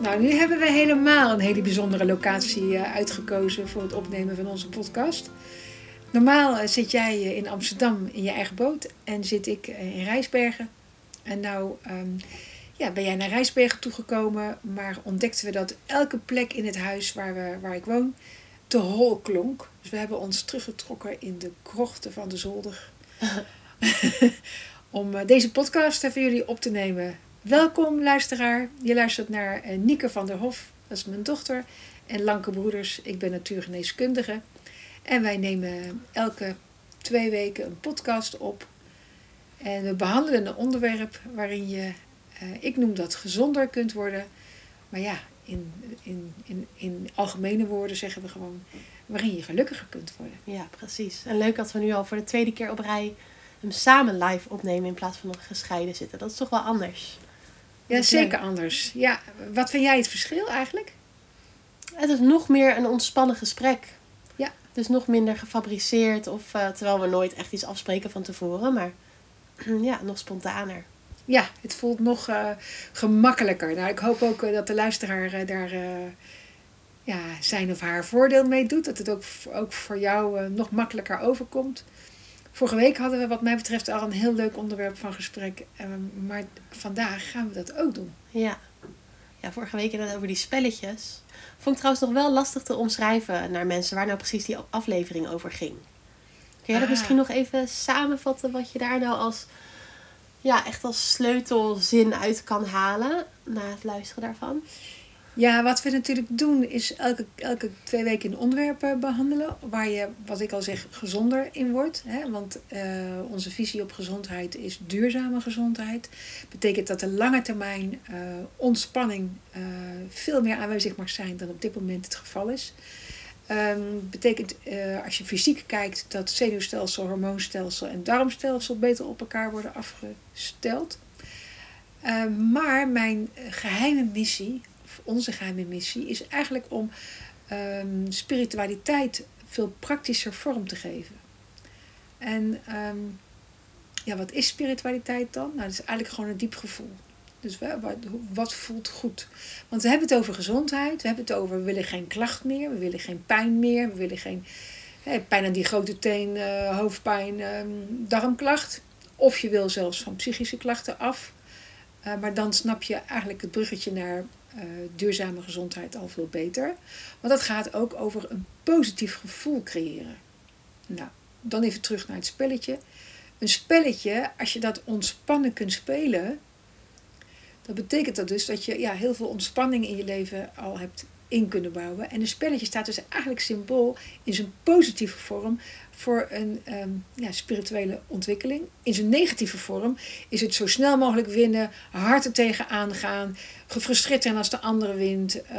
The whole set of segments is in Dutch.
Nou, nu hebben we helemaal een hele bijzondere locatie eh, uitgekozen voor het opnemen van onze podcast. Normaal eh, zit jij eh, in Amsterdam in je eigen boot en zit ik in Rijsbergen. En nou ehm, ja, ben jij naar Rijsbergen toegekomen, maar ontdekten we dat elke plek in het huis waar, we, waar ik woon te hol klonk. Dus we hebben ons teruggetrokken in de krochten van de zolder. Om deze podcast voor jullie op te nemen. Welkom luisteraar. Je luistert naar uh, Nieke van der Hof, dat is mijn dochter. En Lanke Broeders, ik ben natuurgeneeskundige. En wij nemen elke twee weken een podcast op. En we behandelen een onderwerp waarin je, uh, ik noem dat gezonder kunt worden. Maar ja, in, in, in, in algemene woorden zeggen we gewoon waarin je gelukkiger kunt worden. Ja, precies. En leuk dat we nu al voor de tweede keer op rij hem samen live opnemen in plaats van nog gescheiden zitten. Dat is toch wel anders. Ja, zeker anders. Ja, wat vind jij het verschil eigenlijk? Het is nog meer een ontspannen gesprek. Ja. Dus nog minder gefabriceerd of uh, terwijl we nooit echt iets afspreken van tevoren, maar ja, nog spontaner. Ja, het voelt nog uh, gemakkelijker. Nou, ik hoop ook uh, dat de luisteraar daar ja, zijn of haar voordeel mee doet. Dat het ook, ook voor jou nog makkelijker overkomt. Vorige week hadden we wat mij betreft al een heel leuk onderwerp van gesprek. Ehm, maar vandaag gaan we dat ook doen. Ja. Ja, vorige week inderdaad over die spelletjes. Vond ik trouwens nog wel lastig te omschrijven naar mensen waar nou precies die aflevering over ging. Kun jij dat ah. misschien nog even samenvatten wat je daar nou als, ja, echt als sleutelzin uit kan halen na het luisteren daarvan? Ja, wat we natuurlijk doen is elke, elke twee weken een onderwerp eh, behandelen. Waar je, wat ik al zeg, gezonder in wordt. Hè? Want uh, onze visie op gezondheid is duurzame gezondheid. Betekent dat de lange termijn uh, ontspanning veel meer aanwezig mag zijn dan op dit moment het geval is. Um, betekent als je fysiek kijkt dat zenuwstelsel, hormoonstelsel en darmstelsel beter op elkaar worden afgesteld. Ehm, maar mijn geheime missie onze geheime missie is eigenlijk om um, spiritualiteit veel praktischer vorm te geven. En um, ja, wat is spiritualiteit dan? Nou, dat is eigenlijk gewoon een diep gevoel. Dus wat, voelt goed? Want we hebben het over gezondheid. We hebben het over we willen geen klacht meer. We willen geen pijn meer. We willen geen hè, pijn aan die grote teen, uh, hoofdpijn, um, darmklacht. Of je wil zelfs van psychische klachten af. Uh, maar dan snap je eigenlijk het bruggetje naar uh, duurzame gezondheid al veel beter. Want dat gaat ook over een positief gevoel creëren. Nou, dan even terug naar het spelletje. Een spelletje, als je dat ontspannen kunt spelen, dan betekent dat dus dat je ja, heel veel ontspanning in je leven al hebt in kunnen bouwen. En een spelletje staat dus eigenlijk symbool in zijn positieve vorm voor een um, ja, spirituele ontwikkeling. In zijn negatieve vorm is het zo snel mogelijk winnen, hard er tegenaan gaan, gefrustreerd zijn als de andere wint, uh,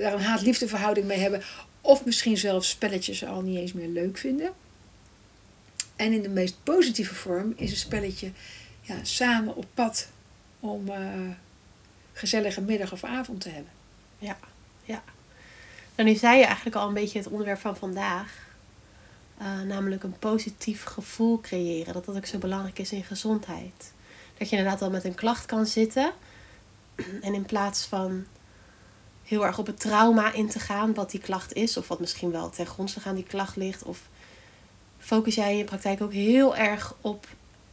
daar een haat-liefde verhouding mee hebben. Of misschien zelfs spelletjes al niet eens meer leuk vinden. En in de meest positieve vorm is een spelletje ja, samen op pad om uh, gezellige middag of avond te hebben. Ja, ja. Nou, nu zei je eigenlijk al een beetje het onderwerp van vandaag. Uh, namelijk een positief gevoel creëren. Dat dat ook zo belangrijk is in gezondheid. Dat je inderdaad al met een klacht kan zitten. En in plaats van heel erg op het trauma in te gaan, wat die klacht is, of wat misschien wel ten grondslag aan die klacht ligt, of focus jij in je praktijk ook heel erg op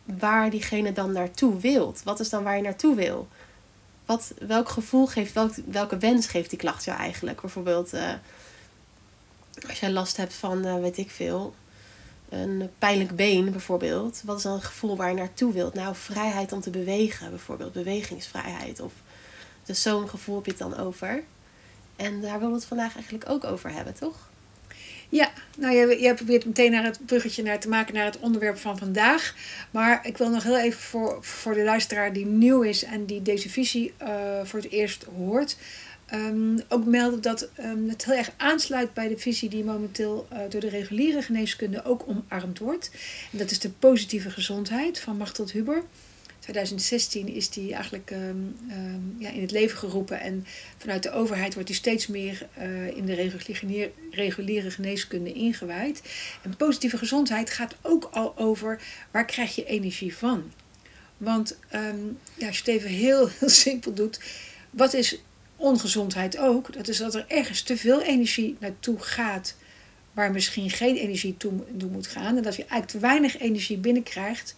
waar diegene dan naartoe wilt? Wat is dan waar je naartoe wil? Wat, welk gevoel geeft, welk, welke wens geeft die klacht jou eigenlijk? Bijvoorbeeld, uh, als jij last hebt van, uh, weet ik veel, een pijnlijk been bijvoorbeeld. Wat is dan het gevoel waar je naartoe wilt? Nou, vrijheid om te bewegen bijvoorbeeld, bewegingsvrijheid. Of, dus zo'n gevoel heb je het dan over. En daar willen we het vandaag eigenlijk ook over hebben, toch? Ja, nou je probeert meteen naar het bruggetje naar te maken naar het onderwerp van vandaag. Maar ik wil nog heel even voor, voor de luisteraar die nieuw is en die deze visie uh, voor het eerst hoort. Um, ook melden dat um, het heel erg aansluit bij de visie die momenteel uh, door de reguliere geneeskunde ook omarmd wordt. En dat is de positieve gezondheid van Machteld Huber. 2016 is die eigenlijk um, um, ja, in het leven geroepen. En vanuit de overheid wordt die steeds meer uh, in de reguliere, geneeskunde ingewijd. En positieve gezondheid gaat ook al over waar krijg je energie van? Want ehm, ja, als je het even heel, simpel doet, wat is ongezondheid ook? Dat is dat er ergens te veel energie naartoe gaat waar misschien geen energie toe, moet gaan. En dat je eigenlijk te weinig energie binnenkrijgt.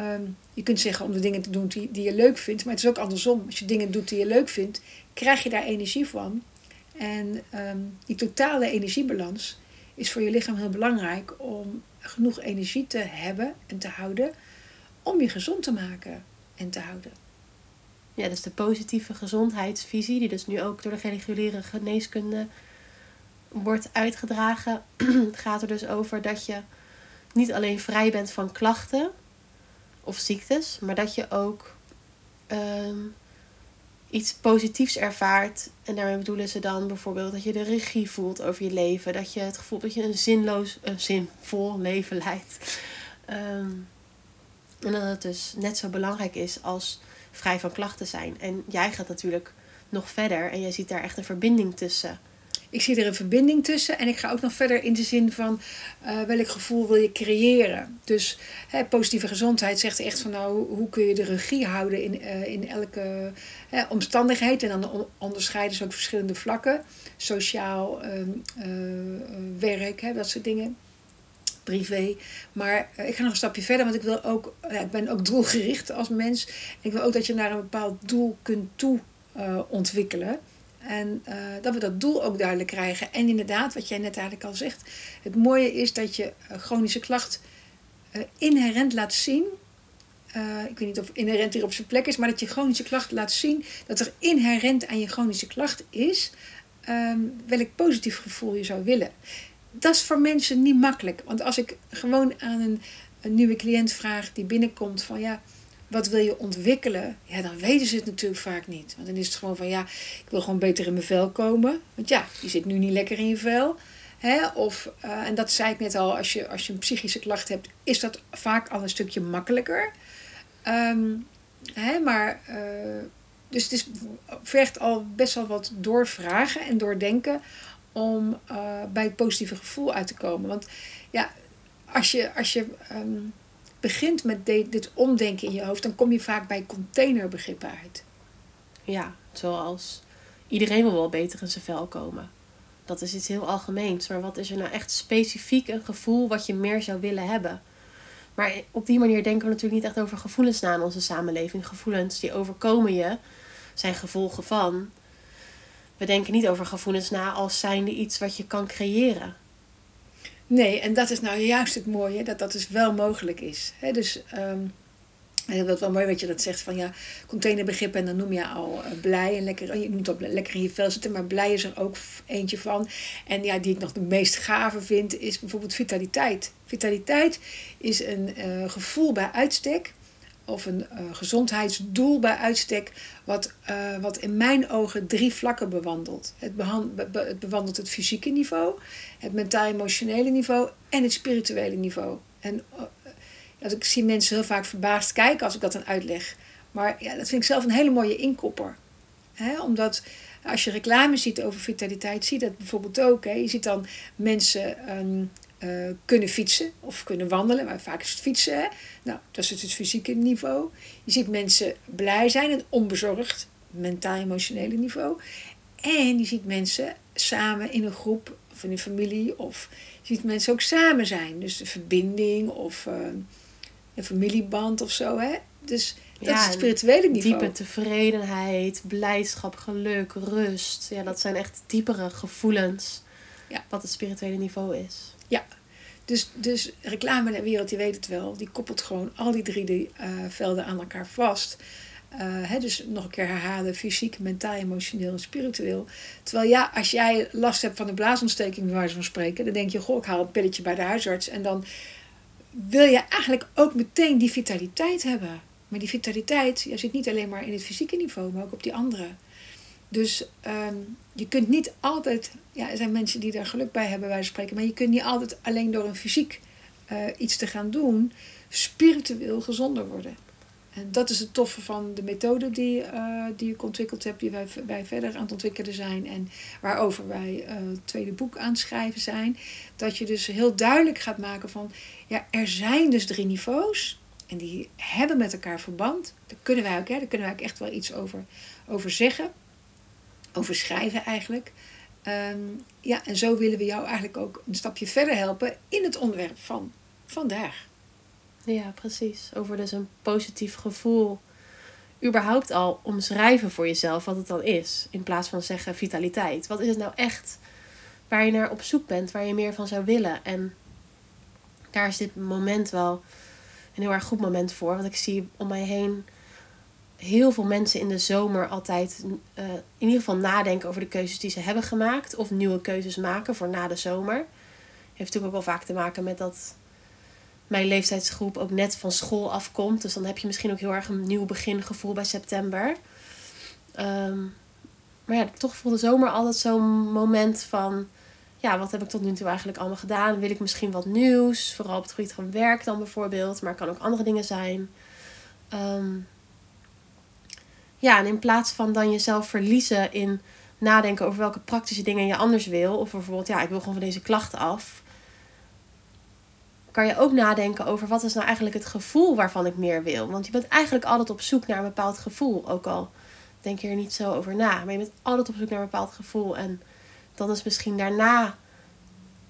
Um, je kunt zeggen om de dingen te doen die, die je leuk vindt, maar het is ook andersom. Als je dingen doet die je leuk vindt, krijg je daar energie van. En ehm, die totale energiebalans is voor je lichaam heel belangrijk om genoeg energie te hebben en te houden om je gezond te maken en te houden. Ja, dus de positieve gezondheidsvisie, die dus nu ook door de reguliere geneeskunde wordt uitgedragen, gaat er dus over dat je niet alleen vrij bent van klachten of ziektes, maar dat je ook ehm, iets positiefs ervaart. En daarmee bedoelen ze dan bijvoorbeeld dat je de regie voelt over je leven. Dat je het gevoel dat je een zinloos, een zinvol leven leidt. Ehm, en dat het dus net zo belangrijk is als vrij van klachten zijn. En jij gaat natuurlijk nog verder en jij ziet daar echt een verbinding tussen. Ik zie er een verbinding tussen en ik ga ook nog verder in de zin van uh, welk gevoel wil je creëren. Dus hè, positieve gezondheid zegt echt van nou, hoe kun je de regie houden in, uh, in elke hè, omstandigheid. En dan onderscheiden ze ook verschillende vlakken. Sociaal, uh, werk, hè, dat soort dingen. Privé. Maar ik ga nog een stapje verder, want ik wil ook, ja, ik ben ook doelgericht als mens. Ik wil ook dat je naar een bepaald doel kunt toe ontwikkelen. En uh, dat we dat doel ook duidelijk krijgen. En inderdaad, wat jij net eigenlijk al zegt. Het mooie is dat je uh, chronische klacht uh, inherent laat zien. ik weet niet of inherent hier op zijn plek is. Maar dat je chronische klacht laat zien. Dat er inherent aan je chronische klacht is. Um, welk positief gevoel je zou willen. Dat is voor mensen niet makkelijk. Want als ik gewoon aan een, een nieuwe cliënt vraag die binnenkomt van ja wat wil je ontwikkelen? Ja, dan weten ze het natuurlijk vaak niet. Want dan is het gewoon van ja, ik wil gewoon beter in mijn vel komen. Want ja, je zit nu niet lekker in je vel. Hè? Of, uh, en dat zei ik net al, als je, als je een psychische klacht hebt, is dat vaak al een stukje makkelijker. Um, hè? Maar, uh, dus het is, vergt al best wel wat doorvragen en doordenken om uh, bij het positieve gevoel uit te komen. Want ja, als je, als je um, begint met dit omdenken in je hoofd, dan kom je vaak bij containerbegrippen uit. Ja, zoals iedereen wil wel beter in zijn vel komen. Dat is iets heel algemeens. Maar wat is er nou echt specifiek een gevoel wat je meer zou willen hebben? Maar op die manier denken we natuurlijk niet echt over gevoelens na in onze samenleving. Gevoelens die overkomen je zijn gevolgen van. We denken niet over gevoelens na als zijnde iets wat je kan creëren. Nee, en dat is nou juist het mooie, dat dat dus wel mogelijk is. He, dus um, dat wel mooi wat je dat zegt van ja, containerbegrip en dan noem je al uh, blij en lekker, je noemt op lekker in je vel zitten, maar blij is er ook eentje van. En ja, die ik nog de meest gave vind, is bijvoorbeeld vitaliteit. Vitaliteit is een uh, gevoel bij uitstek of een uh, gezondheidsdoel bij uitstek, wat, uh, wat in mijn ogen drie vlakken bewandelt. Het, het bewandelt het fysieke niveau, het mentaal-emotionele niveau en het spirituele niveau. En uh, als ik zie mensen heel vaak verbaasd kijken als ik dat dan uitleg. Maar ja, dat vind ik zelf een hele mooie inkopper. Hè? Omdat als je reclame ziet over vitaliteit, zie je dat bijvoorbeeld ook. Hè? Je ziet dan mensen um, uh, kunnen fietsen of kunnen wandelen, maar vaak is het fietsen. Hè? Nou, dat is het fysieke niveau. Je ziet mensen blij zijn en onbezorgd, mentaal-emotionele niveau. En je ziet mensen samen in een groep of in een familie, of je ziet mensen ook samen zijn. Dus de verbinding of uh, een familieband of zo. Hè? Dus dat ja, is het spirituele niveau. Diepe tevredenheid, blijdschap, geluk, rust. Ja, dat zijn echt diepere gevoelens. Ja. Wat het spirituele niveau is. Ja, dus, dus reclame de wereld, die weet het wel. Die koppelt gewoon al die drie die, uh, velden aan elkaar vast. Uh, hè, dus nog een keer herhalen, fysiek, mentaal, emotioneel en spiritueel. Terwijl ja, als jij last hebt van een blaasontsteking, waar ze van spreken, dan denk je, goh, ik haal een pilletje bij de huisarts. En dan wil je eigenlijk ook meteen die vitaliteit hebben. Maar die vitaliteit, je zit niet alleen maar in het fysieke niveau, maar ook op die andere. Dus um, je kunt niet altijd, ja, er zijn mensen die daar geluk bij hebben, wij spreken, maar je kunt niet altijd alleen door een fysiek uh, iets te gaan doen, spiritueel gezonder worden. En dat is het toffe van de methode die, uh, die ik ontwikkeld heb, die wij, wij verder aan het ontwikkelen zijn en waarover wij uh, het tweede boek aan het schrijven zijn. Dat je dus heel duidelijk gaat maken van, ja, er zijn dus drie niveaus En die hebben met elkaar verband. Daar kunnen wij ook, hè, daar kunnen wij ook echt wel iets over, over zeggen. Over schrijven eigenlijk. Ehm, ja, en zo willen we jou eigenlijk ook een stapje verder helpen in het onderwerp van vandaag. Ja, precies. Over dus een positief gevoel. Überhaupt al omschrijven voor jezelf wat het dan is. In plaats van zeggen vitaliteit. Wat is het nou echt waar je naar op zoek bent, waar je meer van zou willen? En daar is dit moment wel een heel erg goed moment voor. Want ik zie om mij heen heel veel mensen in de zomer altijd uh, in ieder geval nadenken over de keuzes die ze hebben gemaakt. Of nieuwe keuzes maken voor na de zomer. Heeft natuurlijk ook wel vaak te maken met dat mijn leeftijdsgroep ook net van school afkomt. Dus dan heb je misschien ook heel erg een nieuw begingevoel bij september. Ehm, maar ja, toch voelt de zomer altijd zo'n moment van... Ja, wat heb ik tot nu toe eigenlijk allemaal gedaan? Wil ik misschien wat nieuws? Vooral op het gebied van werk dan bijvoorbeeld. Maar het kan ook andere dingen zijn. Ehm, ja, en in plaats van dan jezelf verliezen in nadenken over welke praktische dingen je anders wil. Of bijvoorbeeld, ja, ik wil gewoon van deze klachten af kan je ook nadenken over wat is nou eigenlijk het gevoel waarvan ik meer wil. Want je bent eigenlijk altijd op zoek naar een bepaald gevoel. Ook al denk je er niet zo over na. Maar je bent altijd op zoek naar een bepaald gevoel. En dan is misschien daarna,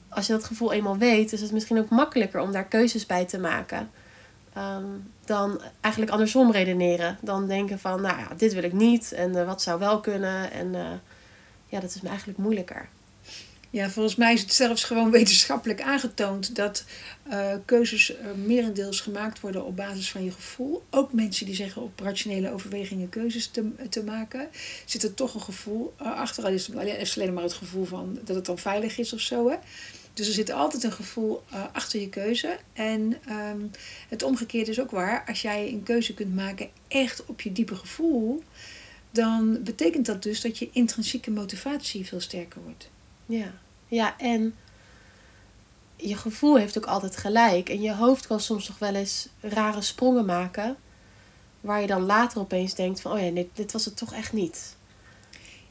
als je dat gevoel eenmaal weet, is het misschien ook makkelijker om daar keuzes bij te maken. Ehm, dan eigenlijk andersom redeneren. Dan denken van, nou ja, dit wil ik niet. En uh, wat zou wel kunnen. En uh, ja, dat is me eigenlijk moeilijker. Ja, volgens mij is het zelfs gewoon wetenschappelijk aangetoond dat uh, keuzes merendeels gemaakt worden op basis van je gevoel. Ook mensen die zeggen op rationele overwegingen keuzes te, te maken, zit er toch een gevoel achter. Al is het alleen, alleen maar het gevoel van dat het dan veilig is of zo. Hè? Dus er zit altijd een gevoel achter je keuze. En um, het omgekeerde is ook waar. Als jij een keuze kunt maken echt op je diepe gevoel, dan betekent dat dus dat je intrinsieke motivatie veel sterker wordt. Ja. Ja, en je gevoel heeft ook altijd gelijk. En je hoofd kan soms nog wel eens rare sprongen maken. Waar je dan later opeens denkt van, oh ja, dit, dit was het toch echt niet.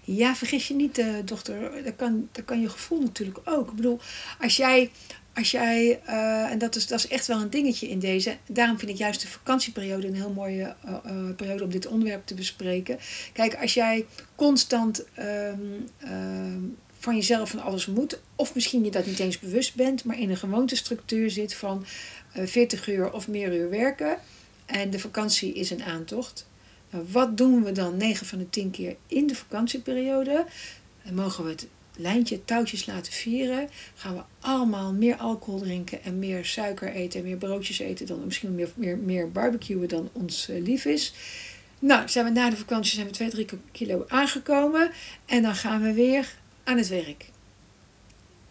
Ja, vergis je niet, uh, dochter. Dat kan, dat kan je gevoel natuurlijk ook. Ik bedoel, als jij, als jij uh, en dat is, dat is echt wel een dingetje in deze. Daarom vind ik juist de vakantieperiode een heel mooie uh, periode om dit onderwerp te bespreken. Kijk, als jij constant um, um, van jezelf van alles moet. Of misschien je dat niet eens bewust bent, maar in een gewoontestructuur zit van uh, eh, 40 uur of meer uur werken. En de vakantie is een aantocht. Wat doen we dan 9 van de 10 keer in de vakantieperiode? Mogen we het lijntje touwtjes laten vieren. Gaan we allemaal meer alcohol drinken en meer suiker eten en meer broodjes eten dan misschien meer, meer, meer barbecuen dan ons uh, lief is. Nou, zijn we na de vakantie zijn we 2, 3 kilo aangekomen. En dan gaan we weer aan het werk.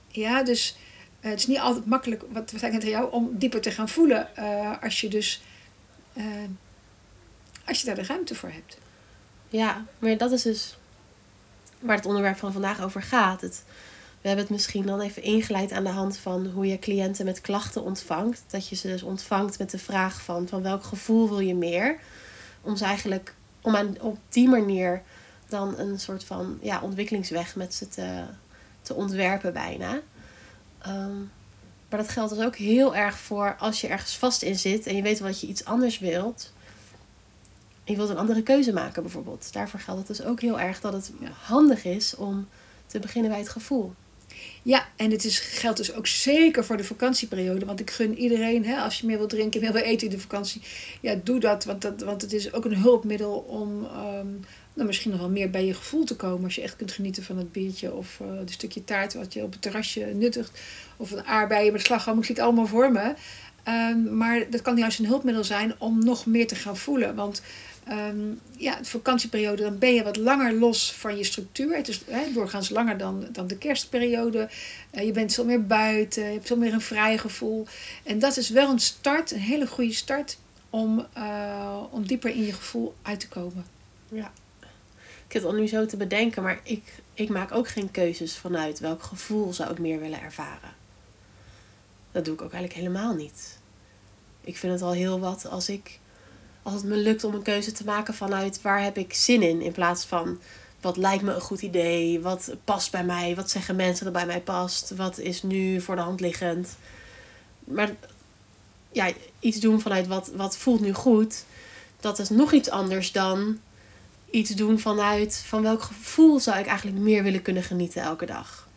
Ja, dus uh, het is niet altijd makkelijk, wat, wat ik net jou, om dieper te gaan voelen uh, als je dus, als je daar de ruimte voor hebt. Ja, maar dat is dus waar het onderwerp van vandaag over gaat. Het, we hebben het misschien dan even ingeleid aan de hand van hoe je cliënten met klachten ontvangt. Dat je ze dus ontvangt met de vraag van, van welk gevoel wil je meer? Om ze eigenlijk, om aan, op die manier dan een soort van ja, ontwikkelingsweg met ze te, te ontwerpen bijna. Um, maar dat geldt dus ook heel erg voor als je ergens vast in zit en je weet wat je iets anders wilt. Je wilt een andere keuze maken bijvoorbeeld. Daarvoor geldt het dus ook heel erg dat het handig is om te beginnen bij het gevoel. Ja, en het is, geldt dus ook zeker voor de vakantieperiode. Want ik gun iedereen, hè, als je meer wil drinken, meer wil eten in de vakantie, ja, doe dat. Want, dat, want het is ook een hulpmiddel om um, nou, misschien nog wel meer bij je gevoel te komen. Als je echt kunt genieten van het biertje of uh, het stukje taart wat je op het terrasje nuttigt. Of een aardbeien met slagroom, ik zie het allemaal voor me. Um, maar dat kan juist een hulpmiddel zijn om nog meer te gaan voelen. Want um, ja, de vakantieperiode, dan ben je wat langer los van je structuur. Het is doorgaans langer dan, dan de kerstperiode. Uh, je bent veel meer buiten, je hebt veel meer een vrij gevoel. En dat is wel een start, een hele goede start om, uh, om dieper in je gevoel uit te komen. Ja. Ik zit al nu zo te bedenken, maar ik, ik maak ook geen keuzes vanuit welk gevoel zou ik meer willen ervaren. Dat doe ik ook eigenlijk helemaal niet. Ik vind het al heel wat als ik als het me lukt om een keuze te maken vanuit waar heb ik zin in, in plaats van wat lijkt me een goed idee, wat past bij mij, wat zeggen mensen dat bij mij past, wat is nu voor de hand liggend. Maar ja, iets doen vanuit wat, wat voelt nu goed. Dat is nog iets anders dan iets doen vanuit van welk gevoel zou ik eigenlijk meer willen kunnen genieten elke dag.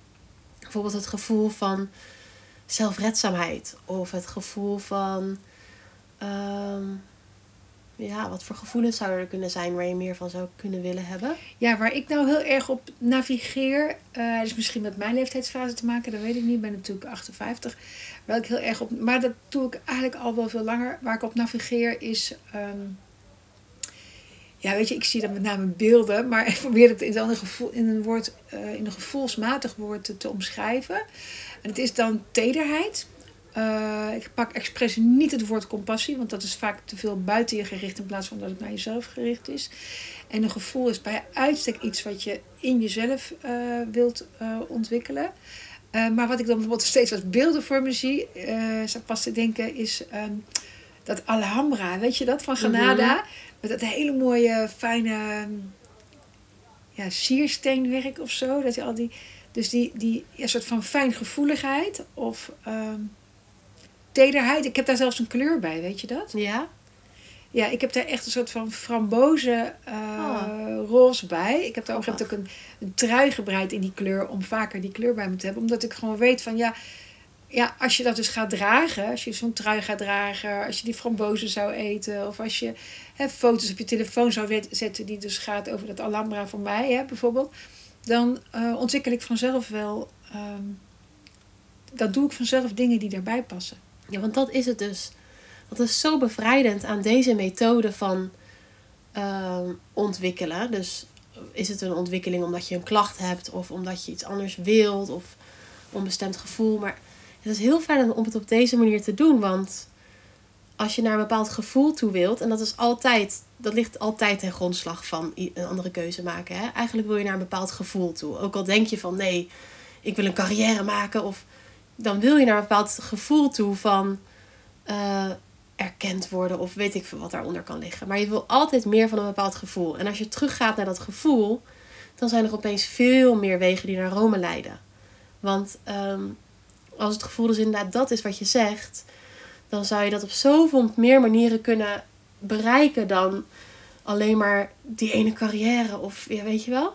Bijvoorbeeld het gevoel van zelfredzaamheid of het gevoel van ehm, ja, wat voor gevoelens zouden er kunnen zijn waar je meer van zou kunnen willen hebben? Ja, waar ik nou heel erg op navigeer, uh, is misschien met mijn leeftijdsfase te maken, dat weet ik niet. Ik ben natuurlijk 58. Waar ik heel erg op, maar dat doe ik eigenlijk al wel veel langer. Waar ik op navigeer is. Ehm, ja, weet je, ik zie dat met name beelden, maar ik probeer het in een, gevoel, in een, woord, uh, in een gevoelsmatig woord te, te omschrijven. En het is dan tederheid. Uh, ik pak expres niet het woord compassie, want dat is vaak te veel buiten je gericht in plaats van dat het naar jezelf gericht is. En een gevoel is bij uitstek iets wat je in jezelf uh, wilt uh, ontwikkelen. maar wat ik dan bijvoorbeeld steeds als beelden voor me zie, pas te denken, is um, dat Alhambra, weet je dat, van Granada. Mm -hmm. Met dat hele mooie, fijne ja, siersteenwerk of zo. Dat je al die, dus die, die ja, soort van fijngevoeligheid of... Um, tederheid. Ik heb daar zelfs een kleur bij, weet je dat? Ja. Ja, ik heb daar echt een soort van framboze uh, oh. roze bij. Ik heb daar ook, ook een, een trui gebreid in die kleur om vaker die kleur bij me te hebben. Omdat ik gewoon weet van ja, ja als je dat dus gaat dragen, als je zo'n trui gaat dragen, als je die frambozen zou eten, of als je hè, foto's op je telefoon zou zetten die dus gaat over dat Alhambra voor mij, hè, bijvoorbeeld, dan uh, ontwikkel ik vanzelf wel, um, dan doe ik vanzelf dingen die daarbij passen. Ja, want dat is het dus. Dat is zo bevrijdend aan deze methode van uh, ontwikkelen. Dus is het een ontwikkeling omdat je een klacht hebt of omdat je iets anders wilt of onbestemd gevoel. Maar het is heel fijn om het op deze manier te doen, want als je naar een bepaald gevoel toe wilt, en dat is altijd, dat ligt altijd ten grondslag van een andere keuze maken. Hè? Eigenlijk wil je naar een bepaald gevoel toe. Ook al denk je van nee, ik wil een carrière maken of dan wil je naar een bepaald gevoel toe van uh, erkend worden of weet ik veel wat daaronder kan liggen. Maar je wil altijd meer van een bepaald gevoel. En als je teruggaat naar dat gevoel, dan zijn er opeens veel meer wegen die naar Rome leiden. Want um, als het gevoel dus inderdaad dat is wat je zegt, dan zou je dat op zoveel meer manieren kunnen bereiken dan alleen maar die ene carrière of ja, weet je wel?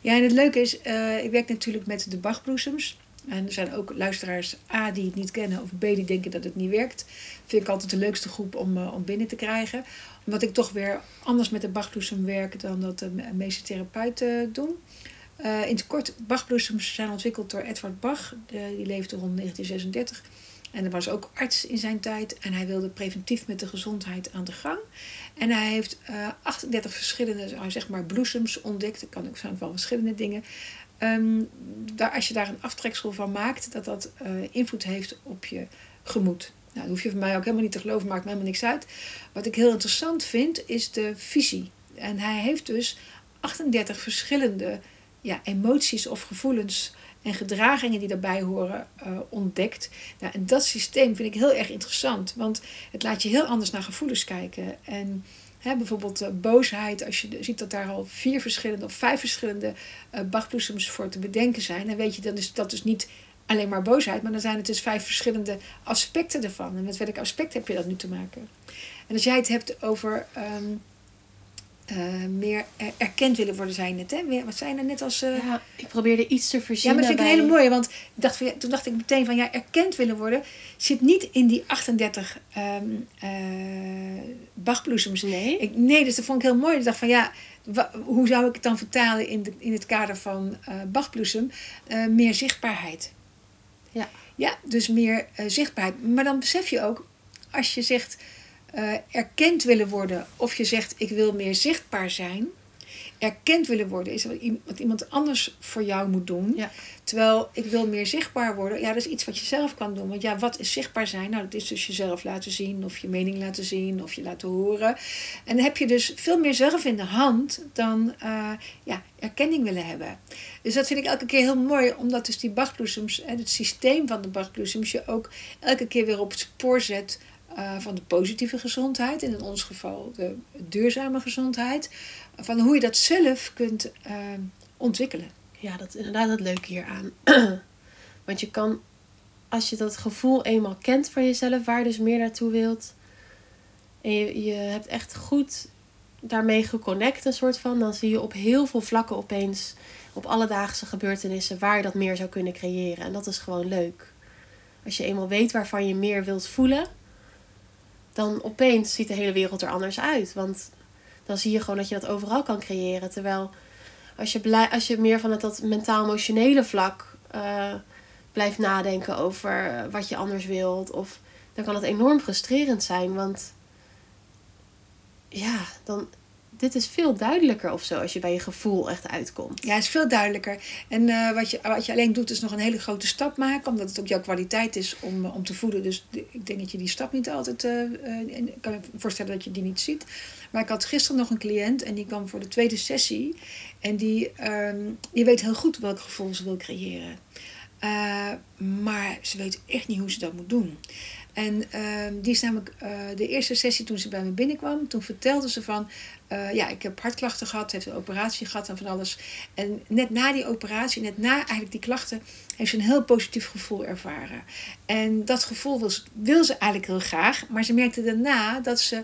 Ja, en het leuke is, uh, ik werk natuurlijk met de Bachbloesems. En er zijn ook luisteraars A die het niet kennen of B die denken dat het niet werkt. Vind ik altijd de leukste groep om, uh, om binnen te krijgen. Omdat ik toch weer anders met de Bachbloesem werk dan dat de meeste therapeuten doen. Uh, in het kort, Bachbloesems zijn ontwikkeld door Edward Bach. Die leefde rond 1936. En hij was ook arts in zijn tijd. En hij wilde preventief met de gezondheid aan de gang. En hij heeft uh, 38 verschillende zeg maar, bloesems ontdekt. Dat kan ook zijn van verschillende dingen. Um, als je daar een aftreksel van maakt, dat dat uh, invloed heeft op je gemoed. Nou, dat hoef je van mij ook helemaal niet te geloven, maakt me helemaal niks uit. Wat ik heel interessant vind, is de visie. En hij heeft dus 38 verschillende ja, emoties of gevoelens en gedragingen die daarbij horen uh, ontdekt. Nou, en dat systeem vind ik heel erg interessant, want het laat je heel anders naar gevoelens kijken. En He, bijvoorbeeld uh, boosheid, als je ziet dat daar al vier verschillende of vijf verschillende uh, Bachbloesems voor te bedenken zijn, dan weet je dat is dat dus niet alleen maar boosheid, maar dan zijn het dus vijf verschillende aspecten ervan. En met welk aspect heb je dat nu te maken? En als jij het hebt over um, uh, meer erkend willen worden, zijn net. Hè? Wat zijn er net als. Uh... Ja, ik probeerde iets te verzinnen. Ja, maar dat vind ik een hele mooie. Want ik dacht, toen dacht ik meteen van ja, erkend willen worden zit niet in die 38 um, uh, Bachbloesems. Nee. Ik, nee, dus dat vond ik heel mooi. Ik dacht van ja, hoe zou ik het dan vertalen in, de, in het kader van Bachbloesem? meer zichtbaarheid. Ja. Ja, dus meer zichtbaarheid. Maar dan besef je ook, als je zegt uh, erkend willen worden of je zegt ik wil meer zichtbaar zijn. Erkend willen worden is wat iemand anders voor jou moet doen. Ja. Terwijl ik wil meer zichtbaar worden, ja, dat is iets wat je zelf kan doen. Want ja, wat is zichtbaar zijn? Nou, dat is dus jezelf laten zien, of je mening laten zien, of je laten horen. En dan heb je dus veel meer zelf in de hand dan uh, ja, erkenning willen hebben. Dus dat vind ik elke keer heel mooi, omdat dus die Bachbloesems, het systeem van de Bachbloesems, je ook elke keer weer op het spoor zet uh, van de positieve gezondheid, in ons geval de duurzame gezondheid, van hoe je dat zelf kunt uh, ontwikkelen. Ja, dat is inderdaad het leuke hieraan. Want je kan als je dat gevoel eenmaal kent van jezelf, waar je dus meer naartoe wilt. En je, je hebt echt goed daarmee geconnect, een soort van. Dan zie je op heel veel vlakken opeens, op alledaagse gebeurtenissen, waar je dat meer zou kunnen creëren. En dat is gewoon leuk. Als je eenmaal weet waarvan je meer wilt voelen, dan opeens ziet de hele wereld er anders uit. Want dan zie je gewoon dat je dat overal kan creëren. Terwijl als je, blij, als je meer van het dat mentaal-emotionele vlak uh, blijft nadenken over wat je anders wilt, of, dan kan het enorm frustrerend zijn. Want ja, dan, dit is veel duidelijker of zo als je bij je gevoel echt uitkomt. Ja, het is veel duidelijker. En uh, wat, je, wat je alleen doet is nog een hele grote stap maken, omdat het ook jouw kwaliteit is om, om te voelen. Dus ik denk dat je die stap niet altijd. Uh, ik kan me voorstellen dat je die niet ziet. Maar ik had gisteren nog een cliënt en die kwam voor de tweede sessie. En die, um, die weet heel goed welk gevoel ze wil creëren. Maar ze weet echt niet hoe ze dat moet doen. En uh, die is namelijk uh, de eerste sessie toen ze bij me binnenkwam. Toen vertelde ze van, uh, ja, ik heb hartklachten gehad, heeft een operatie gehad en van alles. En net na die operatie, net na eigenlijk die klachten, heeft ze een heel positief gevoel ervaren. En dat gevoel wil ze, wil ze eigenlijk heel graag, maar ze merkte daarna dat ze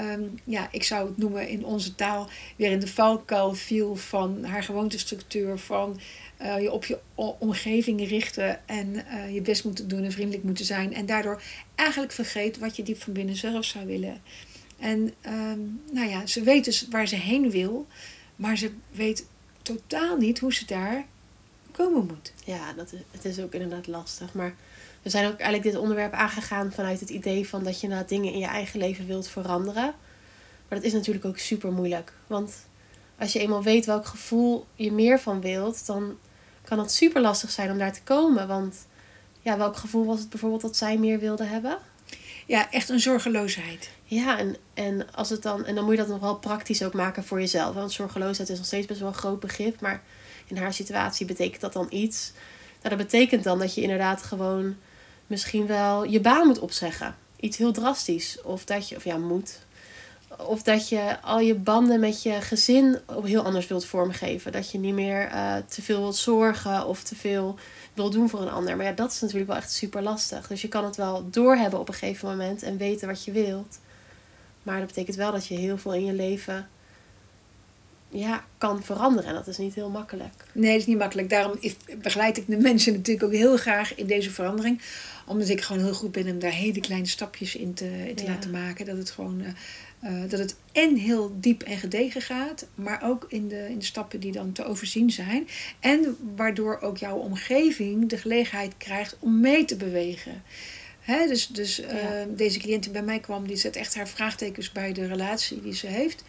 um, ja, ik zou het noemen in onze taal, weer in de valkuil viel van haar gewoontestructuur, van uh, je op je omgeving richten en uh, je best moeten doen en vriendelijk moeten zijn. En daardoor eigenlijk vergeet wat je diep van binnen zelf zou willen. En um, nou ja, ze weet dus waar ze heen wil, maar ze weet totaal niet hoe ze daar komen moet. Ja, dat is, het is ook inderdaad lastig. Maar we zijn ook eigenlijk dit onderwerp aangegaan vanuit het idee van dat je nou dingen in je eigen leven wilt veranderen. Maar dat is natuurlijk ook super moeilijk. Want als je eenmaal weet welk gevoel je meer van wilt, dan kan het super lastig zijn om daar te komen. Want ja, welk gevoel was het bijvoorbeeld dat zij meer wilde hebben? Ja, echt een zorgeloosheid. Ja, en, en, als het dan, en dan moet je dat nog wel praktisch ook maken voor jezelf. Want zorgeloosheid is nog steeds best wel een groot begrip. Maar in haar situatie betekent dat dan iets. Nou, dat betekent dan dat je inderdaad gewoon misschien wel je baan moet opzeggen. Iets heel drastisch. Of dat je, of ja, moet. Of dat je al je banden met je gezin op heel anders wilt vormgeven. Dat je niet meer uh, te veel wilt zorgen of te veel wil doen voor een ander. Maar ja, dat is natuurlijk wel echt super lastig. Dus je kan het wel doorhebben op een gegeven moment en weten wat je wilt. Maar dat betekent wel dat je heel veel in je leven ja, kan veranderen. En dat is niet heel makkelijk. Nee, dat is niet makkelijk. Daarom begeleid ik de mensen natuurlijk ook heel graag in deze verandering. Omdat ik gewoon heel goed ben om daar hele kleine stapjes in te, in te ja. laten maken. Dat het gewoon uh, uh, dat het en heel diep en gedegen gaat, maar ook in de, in de stappen die dan te overzien zijn. En waardoor ook jouw omgeving de gelegenheid krijgt om mee te bewegen. Hè, dus dus ja. uh, deze cliënt die bij mij kwam, die zet echt haar vraagtekens bij de relatie die ze heeft.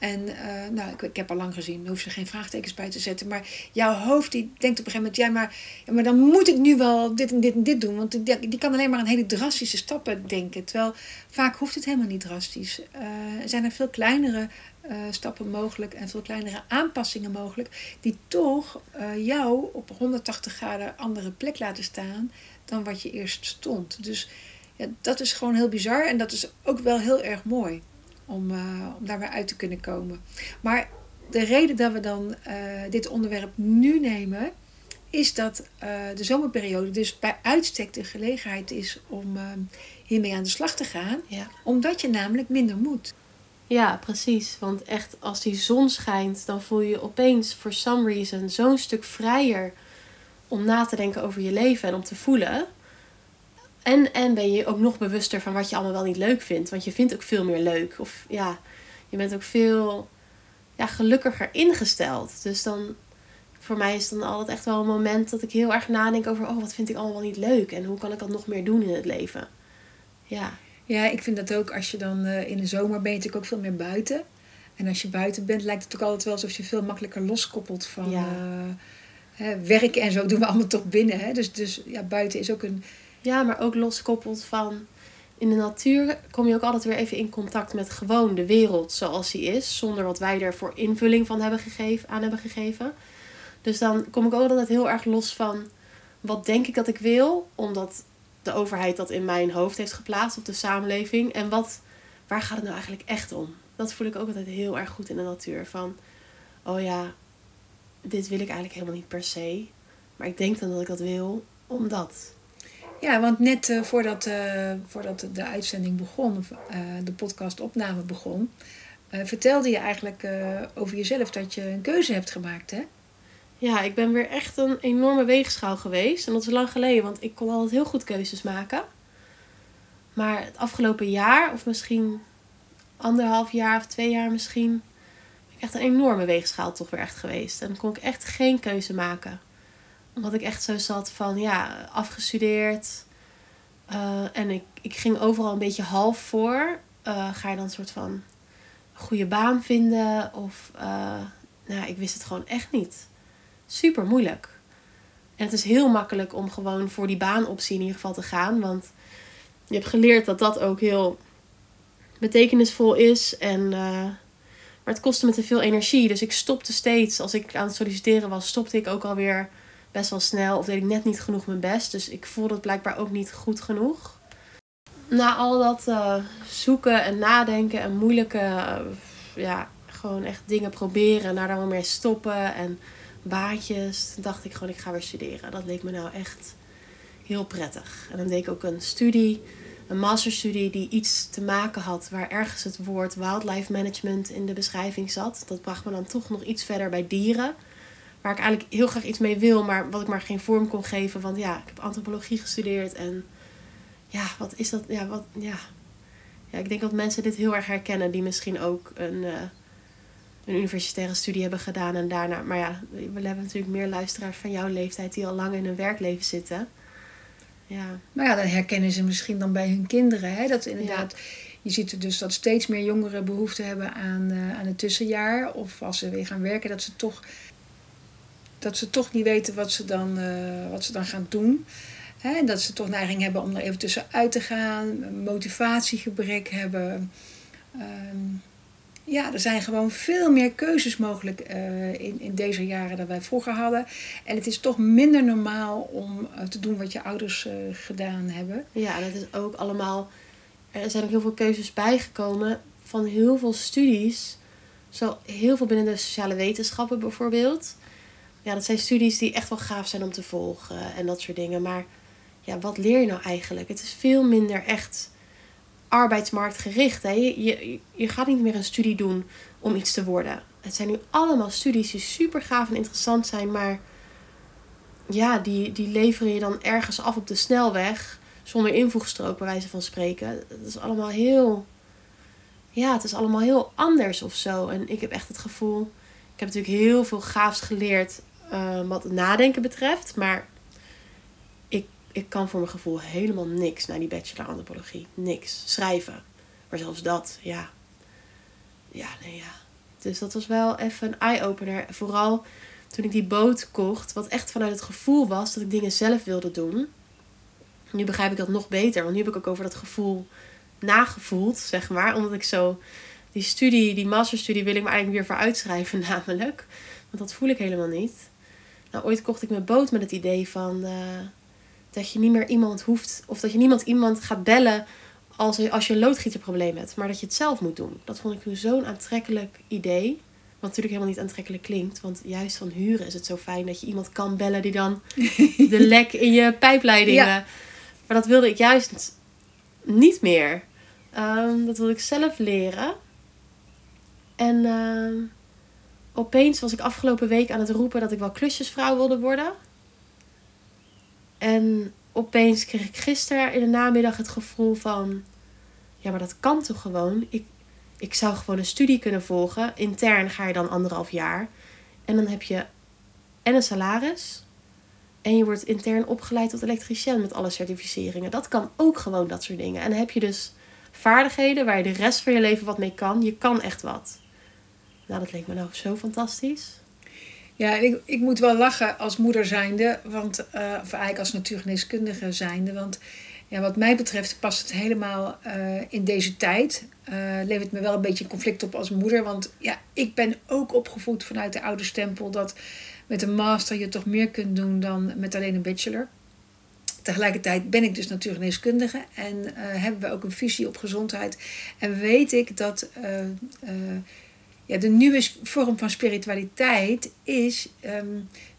En uh, nou, ik, ik, heb al lang gezien, hoef je geen vraagtekens bij te zetten. Maar jouw hoofd die denkt op een gegeven moment, ja maar, maar dan moet ik nu wel dit en dit en dit doen. Want die, die kan alleen maar aan hele drastische stappen denken. Terwijl vaak hoeft het helemaal niet drastisch. Uh, er zijn er veel kleinere uh, stappen mogelijk en veel kleinere aanpassingen mogelijk. Die toch jou op 180 graden andere plek laten staan dan wat je eerst stond. Dus ja, dat is gewoon heel bizar en dat is ook wel heel erg mooi om, uh, om daar weer uit te kunnen komen. Maar de reden dat we dan uh, dit onderwerp nu nemen, is dat uh, de zomerperiode dus bij uitstek de gelegenheid is om hiermee aan de slag te gaan. Ja. Omdat je namelijk minder moet. Ja, precies. Want echt, als die zon schijnt, dan voel je je opeens, for some reason, zo'n stuk vrijer om na te denken over je leven en om te voelen. En, en ben je ook nog bewuster van wat je allemaal wel niet leuk vindt. Want je vindt ook veel meer leuk. Of ja, je bent ook veel ja, gelukkiger ingesteld. Dus dan, voor mij is dan altijd echt wel een moment dat ik heel erg nadenk over... Oh, wat vind ik allemaal wel niet leuk? En hoe kan ik dat nog meer doen in het leven? Ja. Ja, ik vind dat ook als je dan uh, in de zomer ben je natuurlijk ook veel meer buiten. En als je buiten bent, lijkt het ook altijd wel alsof je veel makkelijker loskoppelt van... Ja. Uh, hè, werk en zo doen we allemaal toch binnen. Hè? Dus, dus ja, buiten is ook een ja, maar ook loskoppeld van in de natuur kom je ook altijd weer even in contact met gewoon de wereld zoals die is, zonder wat wij er voor invulling van hebben gegeven, aan hebben gegeven. Dus dan kom ik ook altijd heel erg los van wat denk ik dat ik wil, omdat de overheid dat in mijn hoofd heeft geplaatst of de samenleving. En wat, waar gaat het nou eigenlijk echt om? Dat voel ik ook altijd heel erg goed in de natuur. Van, oh ja, dit wil ik eigenlijk helemaal niet per se. Maar ik denk dan dat ik dat wil, omdat. Ja, want net uh, voordat, uh, voordat de uitzending begon, of uh, de podcastopname begon, vertelde je eigenlijk over jezelf dat je een keuze hebt gemaakt, hè? Ja, ik ben weer echt een enorme weegschaal geweest. En dat is lang geleden, want ik kon altijd heel goed keuzes maken. Maar het afgelopen jaar, of misschien anderhalf jaar of twee jaar misschien, ben ik echt een enorme weegschaal toch weer echt geweest. En kon ik echt geen keuze maken. Omdat ik echt zo zat van, ja, afgestudeerd. Uh, en ik, ik ging overal een beetje half voor. Uh, ga je dan een soort van goede baan vinden? Of, uh, nou, ik wist het gewoon echt niet. Super moeilijk. En het is heel makkelijk om gewoon voor die baanoptie in ieder geval te gaan. Want je hebt geleerd dat dat ook heel betekenisvol is. En, maar het kostte me te veel energie. Dus ik stopte steeds. Als ik aan het solliciteren was, stopte ik ook alweer best wel snel. Of deed ik net niet genoeg mijn best. Dus ik voelde het blijkbaar ook niet goed genoeg. Na al dat uh, zoeken en nadenken en moeilijke, uh, ja, gewoon echt dingen proberen. Naar daar wel meer stoppen en baantjes. dacht ik gewoon, ik ga weer studeren. Dat leek me nou echt heel prettig. En dan deed ik ook een studie een masterstudie die iets te maken had waar ergens het woord wildlife management in de beschrijving zat. Dat bracht me dan toch nog iets verder bij dieren. Waar ik eigenlijk heel graag iets mee wil, maar wat ik maar geen vorm kon geven. Want ja, ik heb antropologie gestudeerd en ja, wat is dat? Ja, wat, ja. ja ik denk dat mensen dit heel erg herkennen die misschien ook een, uh, een universitaire studie hebben gedaan en daarna. Maar ja, we hebben natuurlijk meer luisteraars van jouw leeftijd die al lang in hun werkleven zitten. Ja. Maar ja, dan herkennen ze misschien dan bij hun kinderen. Hè? Dat inderdaad, je ziet dus dat steeds meer jongeren behoefte hebben aan, uh, aan het tussenjaar. Of als ze weer gaan werken, dat ze toch, dat ze toch niet weten wat ze dan, uh, wat ze dan gaan doen. Hè? Dat ze toch neiging hebben om er even tussenuit te gaan. Motivatiegebrek hebben. Um, ja, er zijn gewoon veel meer keuzes mogelijk uh, in, in deze jaren dan wij vroeger hadden. En het is toch minder normaal om uh, te doen wat je ouders gedaan hebben. Ja, dat is ook allemaal. Er zijn ook heel veel keuzes bijgekomen van heel veel studies. Zo heel veel binnen de sociale wetenschappen bijvoorbeeld. Ja, dat zijn studies die echt wel gaaf zijn om te volgen en dat soort dingen. Maar ja, wat leer je nou eigenlijk? Het is veel minder echt arbeidsmarktgericht. Hè? Je, je, je gaat niet meer een studie doen om iets te worden. Het zijn nu allemaal studies die super gaaf en interessant zijn, maar ja, die, die leveren je dan ergens af op de snelweg zonder invoegstrook, bij wijze van spreken. Het is allemaal heel. Ja, het is allemaal heel anders of zo. En ik heb echt het gevoel. Ik heb natuurlijk heel veel gaafs geleerd uh, wat het nadenken betreft. Maar ik kan voor mijn gevoel helemaal niks naar die bachelor antropologie. Niks. Schrijven. Maar zelfs dat, ja. Ja, nee, ja. Dus dat was wel even een eye-opener. Vooral toen ik die boot kocht, wat echt vanuit het gevoel was dat ik dingen zelf wilde doen. Nu begrijp ik dat nog beter, want nu heb ik ook over dat gevoel nagevoeld, zeg maar. Omdat ik zo die studie, die masterstudie, wil ik me eigenlijk weer voor uitschrijven, namelijk. Want dat voel ik helemaal niet. Nou, ooit kocht ik mijn boot met het idee van. Uh, dat je niet meer iemand hoeft, of dat je niemand iemand gaat bellen als, als je een loodgieterprobleem hebt, maar dat je het zelf moet doen. Dat vond ik nu zo'n aantrekkelijk idee. Wat natuurlijk helemaal niet aantrekkelijk klinkt. Want juist van huren is het zo fijn dat je iemand kan bellen die dan de lek in je pijpleidingen. Ja. Maar dat wilde ik juist niet meer. Um, dat wilde ik zelf leren. En uh, opeens was ik afgelopen week aan het roepen dat ik wel klusjesvrouw wilde worden. En opeens kreeg ik gisteren in de namiddag het gevoel van... Ja, maar dat kan toch gewoon? Ik, ik zou gewoon een studie kunnen volgen. Intern ga je dan anderhalf jaar. En dan heb je en een salaris. En je wordt intern opgeleid tot elektricien met alle certificeringen. Dat kan ook gewoon dat soort dingen. En dan heb je dus vaardigheden waar je de rest van je leven wat mee kan. Je kan echt wat. Nou, dat leek me nou zo fantastisch. Ja, ik, ik moet wel lachen als moeder zijnde, want, uh, of eigenlijk als natuurgeneeskundige zijnde. Want ja, wat mij betreft past het helemaal uh, in deze tijd. Uh, levert me wel een beetje conflict op als moeder. Want ja, ik ben ook opgevoed vanuit de oude stempel dat met een master je toch meer kunt doen dan met alleen een bachelor. Tegelijkertijd ben ik dus natuurgeneeskundige en hebben we ook een visie op gezondheid. En weet ik dat ja, de nieuwe vorm van spiritualiteit is ehm,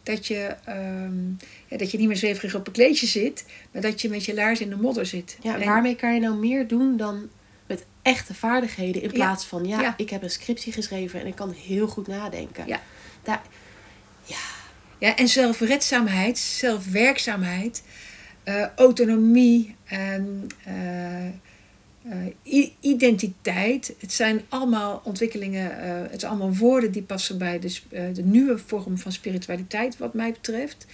dat, je, ehm, ja, dat je niet meer zweverig op een kleedje zit, maar dat je met je laars in de modder zit. Ja, En- waarmee kan je nou meer doen dan met echte vaardigheden in Ja. plaats van ja, Ja. ik heb een scriptie geschreven en ik kan heel goed nadenken. Ja. Daar, Ja, en zelfredzaamheid, zelfwerkzaamheid, eh, autonomie, en, eh, eh, identiteit. Het zijn allemaal ontwikkelingen, eh, het zijn allemaal woorden die passen bij de, eh, de nieuwe vorm van spiritualiteit, wat mij betreft.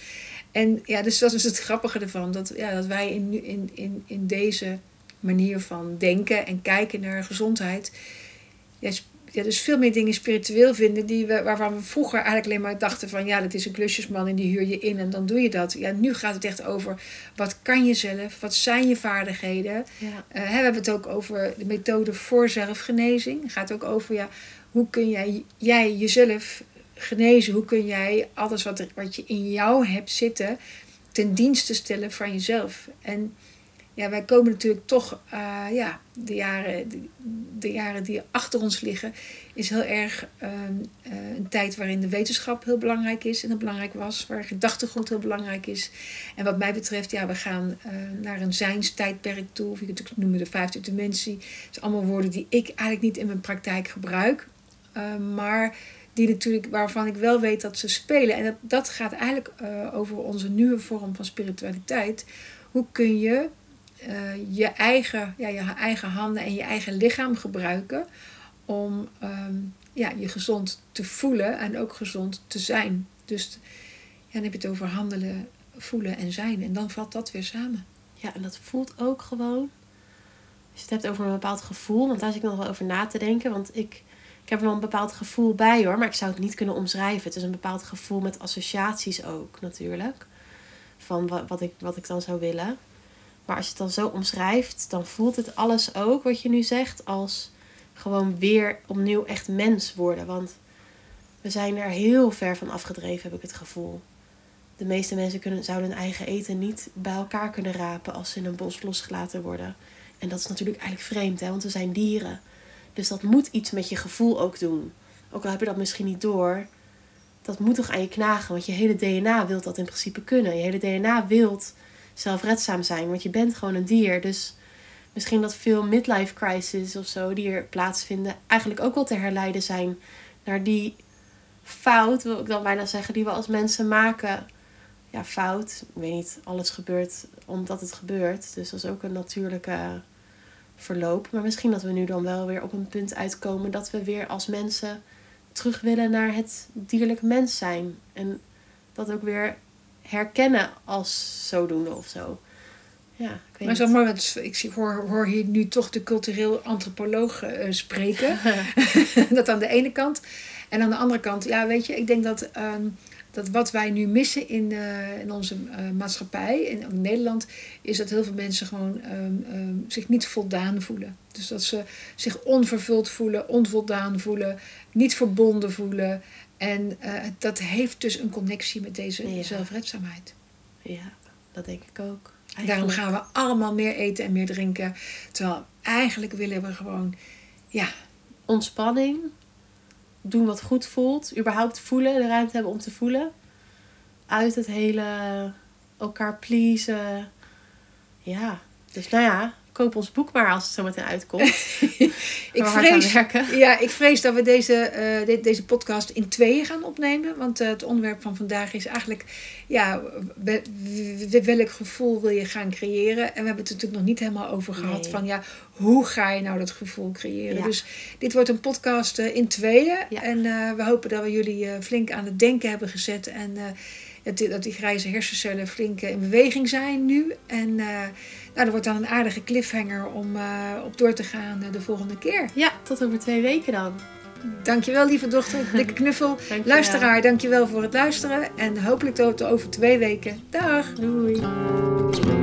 En ja, dus dat is het grappige ervan, dat, ja, dat wij in, in, in, in deze manier van denken en kijken naar gezondheid. Ja, ja, dus veel meer dingen spiritueel vinden die we, waarvan we vroeger eigenlijk alleen maar dachten van ja, dat is een klusjesman en die huur je in en dan doe je dat. Ja, nu gaat het echt over wat kan je zelf, wat zijn je vaardigheden. ja. Eh, we hebben het ook over de methode voor zelfgenezing. Het gaat ook over ja, hoe kun jij, jij jezelf genezen? Hoe kun jij alles wat, er, wat je in jou hebt zitten ten dienste stellen van jezelf? En ja, wij komen natuurlijk toch, eh, ja, de jaren, de, jaren die achter ons liggen, is heel erg ehm, eh, een tijd waarin de wetenschap heel belangrijk is en heel belangrijk was, waar gedachtegoed heel belangrijk is. En wat mij betreft, ja, we gaan eh, naar een zijnstijdperk toe, of je kunt het noemen de vijfde dimensie. Het zijn allemaal woorden die ik eigenlijk niet in mijn praktijk gebruik, eh, maar die natuurlijk, waarvan ik wel weet dat ze spelen. En dat, dat gaat eigenlijk over onze nieuwe vorm van spiritualiteit. Hoe kun je eh, je, eigen, ja, je eigen handen en je eigen lichaam gebruiken om ehm, ja, je gezond te voelen en ook gezond te zijn. Dus ja, dan heb je het over handelen, voelen en zijn. En dan valt dat weer samen. ja, en dat voelt ook gewoon. Als je het hebt over een bepaald gevoel, want daar zit ik nog wel over na te denken. Want ik, ik heb er wel een bepaald gevoel bij hoor, maar ik zou het niet kunnen omschrijven. Het is een bepaald gevoel met associaties ook natuurlijk. Van wat, wat, ik, wat ik dan zou willen. Maar als je het dan zo omschrijft, dan voelt het alles ook wat je nu zegt als gewoon weer opnieuw echt mens worden. Want we zijn er heel ver van afgedreven, heb ik het gevoel. De meeste mensen kunnen, zouden hun eigen eten niet bij elkaar kunnen rapen als ze in een bos losgelaten worden. En dat is natuurlijk eigenlijk vreemd, hè, want we zijn dieren. Dus dat moet iets met je gevoel ook doen. Ook al heb je dat misschien niet door, dat moet toch aan je knagen. Want je hele DNA wil dat in principe kunnen. Je hele DNA wilt zelfredzaam zijn, want je bent gewoon een dier. Dus misschien dat veel midlife crisis of zo die er plaatsvinden, eigenlijk ook wel te herleiden zijn naar die fout, wil ik dan bijna zeggen, die we als mensen maken. Ja, fout. Ik weet niet, alles gebeurt omdat het gebeurt. Dus dat is ook een natuurlijke verloop. Maar misschien dat we nu dan wel weer op een punt uitkomen dat we weer als mensen terug willen naar het dierlijk mens zijn. En dat ook weer herkennen als zodoende of zo. Ja, ik weet Maar mooi, want ik zie- hoor, hoor hier nu toch de cultureel antropoloog eh, spreken. dat aan de ene kant. En aan de andere kant, ja, weet je, ik denk dat, ehm, dat wat wij nu missen in, eh, in onze eh, maatschappij, in, in Nederland, is dat heel veel mensen gewoon ehm, ehm, zich niet voldaan voelen. Dus dat ze zich onvervuld voelen, onvoldaan voelen, niet verbonden voelen. En eh, dat heeft dus een connectie met deze Ja. zelfredzaamheid. Ja, dat denk ik ook. Daarom gaan we allemaal meer eten en meer drinken. Terwijl eigenlijk willen we gewoon, ja, ontspanning, doen wat goed voelt, überhaupt voelen, de ruimte hebben om te voelen. Uit het hele elkaar pleasen. Ja, dus nou ja, koop ons boek maar als het zo meteen uitkomt. ik vrees, ja, ik vrees dat we deze, eh, de- deze podcast in tweeën gaan opnemen. Want eh, het onderwerp van vandaag is eigenlijk, ja, we- we- welk gevoel wil je gaan creëren? En we hebben het natuurlijk nog niet helemaal over gehad Nee. van, ja, hoe ga je nou dat gevoel creëren? Ja. Dus dit wordt een podcast eh, in tweeën. Ja. En we hopen dat we jullie flink aan het denken hebben gezet. En dat, die, grijze hersencellen flink eh, in beweging zijn nu. En eh, nou, dat wordt dan een aardige cliffhanger om eh, op door te gaan de volgende keer. Ja, tot over twee weken dan. Dankjewel, lieve dochter. Dikke knuffel. Dankjewel. Luisteraar, dankjewel voor het luisteren. En hopelijk tot over twee weken. Dag! Doei.